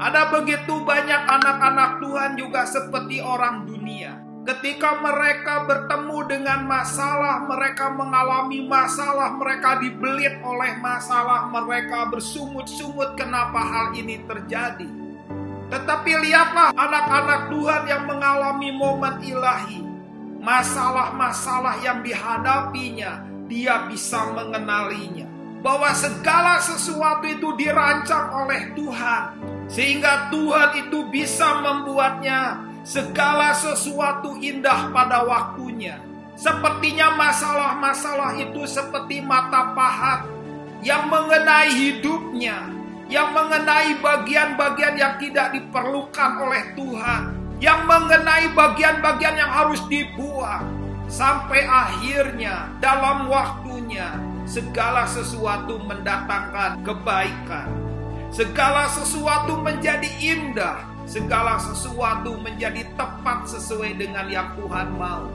Ada begitu banyak anak-anak Tuhan juga seperti orang dunia. Ketika mereka bertemu dengan masalah, mereka mengalami masalah, mereka dibelit oleh masalah, mereka bersungut-sungut kenapa hal ini terjadi. Tetapi lihatlah anak-anak Tuhan yang mengalami momen ilahi. Masalah-masalah yang dihadapinya, dia bisa mengenalinya. Bahwa segala sesuatu itu dirancang oleh Tuhan. Sehingga Tuhan itu bisa membuatnya segala sesuatu indah pada waktunya. Sepertinya masalah-masalah itu seperti mata pahat yang mengenai hidupnya, yang mengenai bagian-bagian yang tidak diperlukan oleh Tuhan, yang mengenai bagian-bagian yang harus dibuang, sampai akhirnya dalam waktunya segala sesuatu mendatangkan kebaikan. Segala sesuatu menjadi indah, segala sesuatu menjadi tepat sesuai dengan yang Tuhan mau.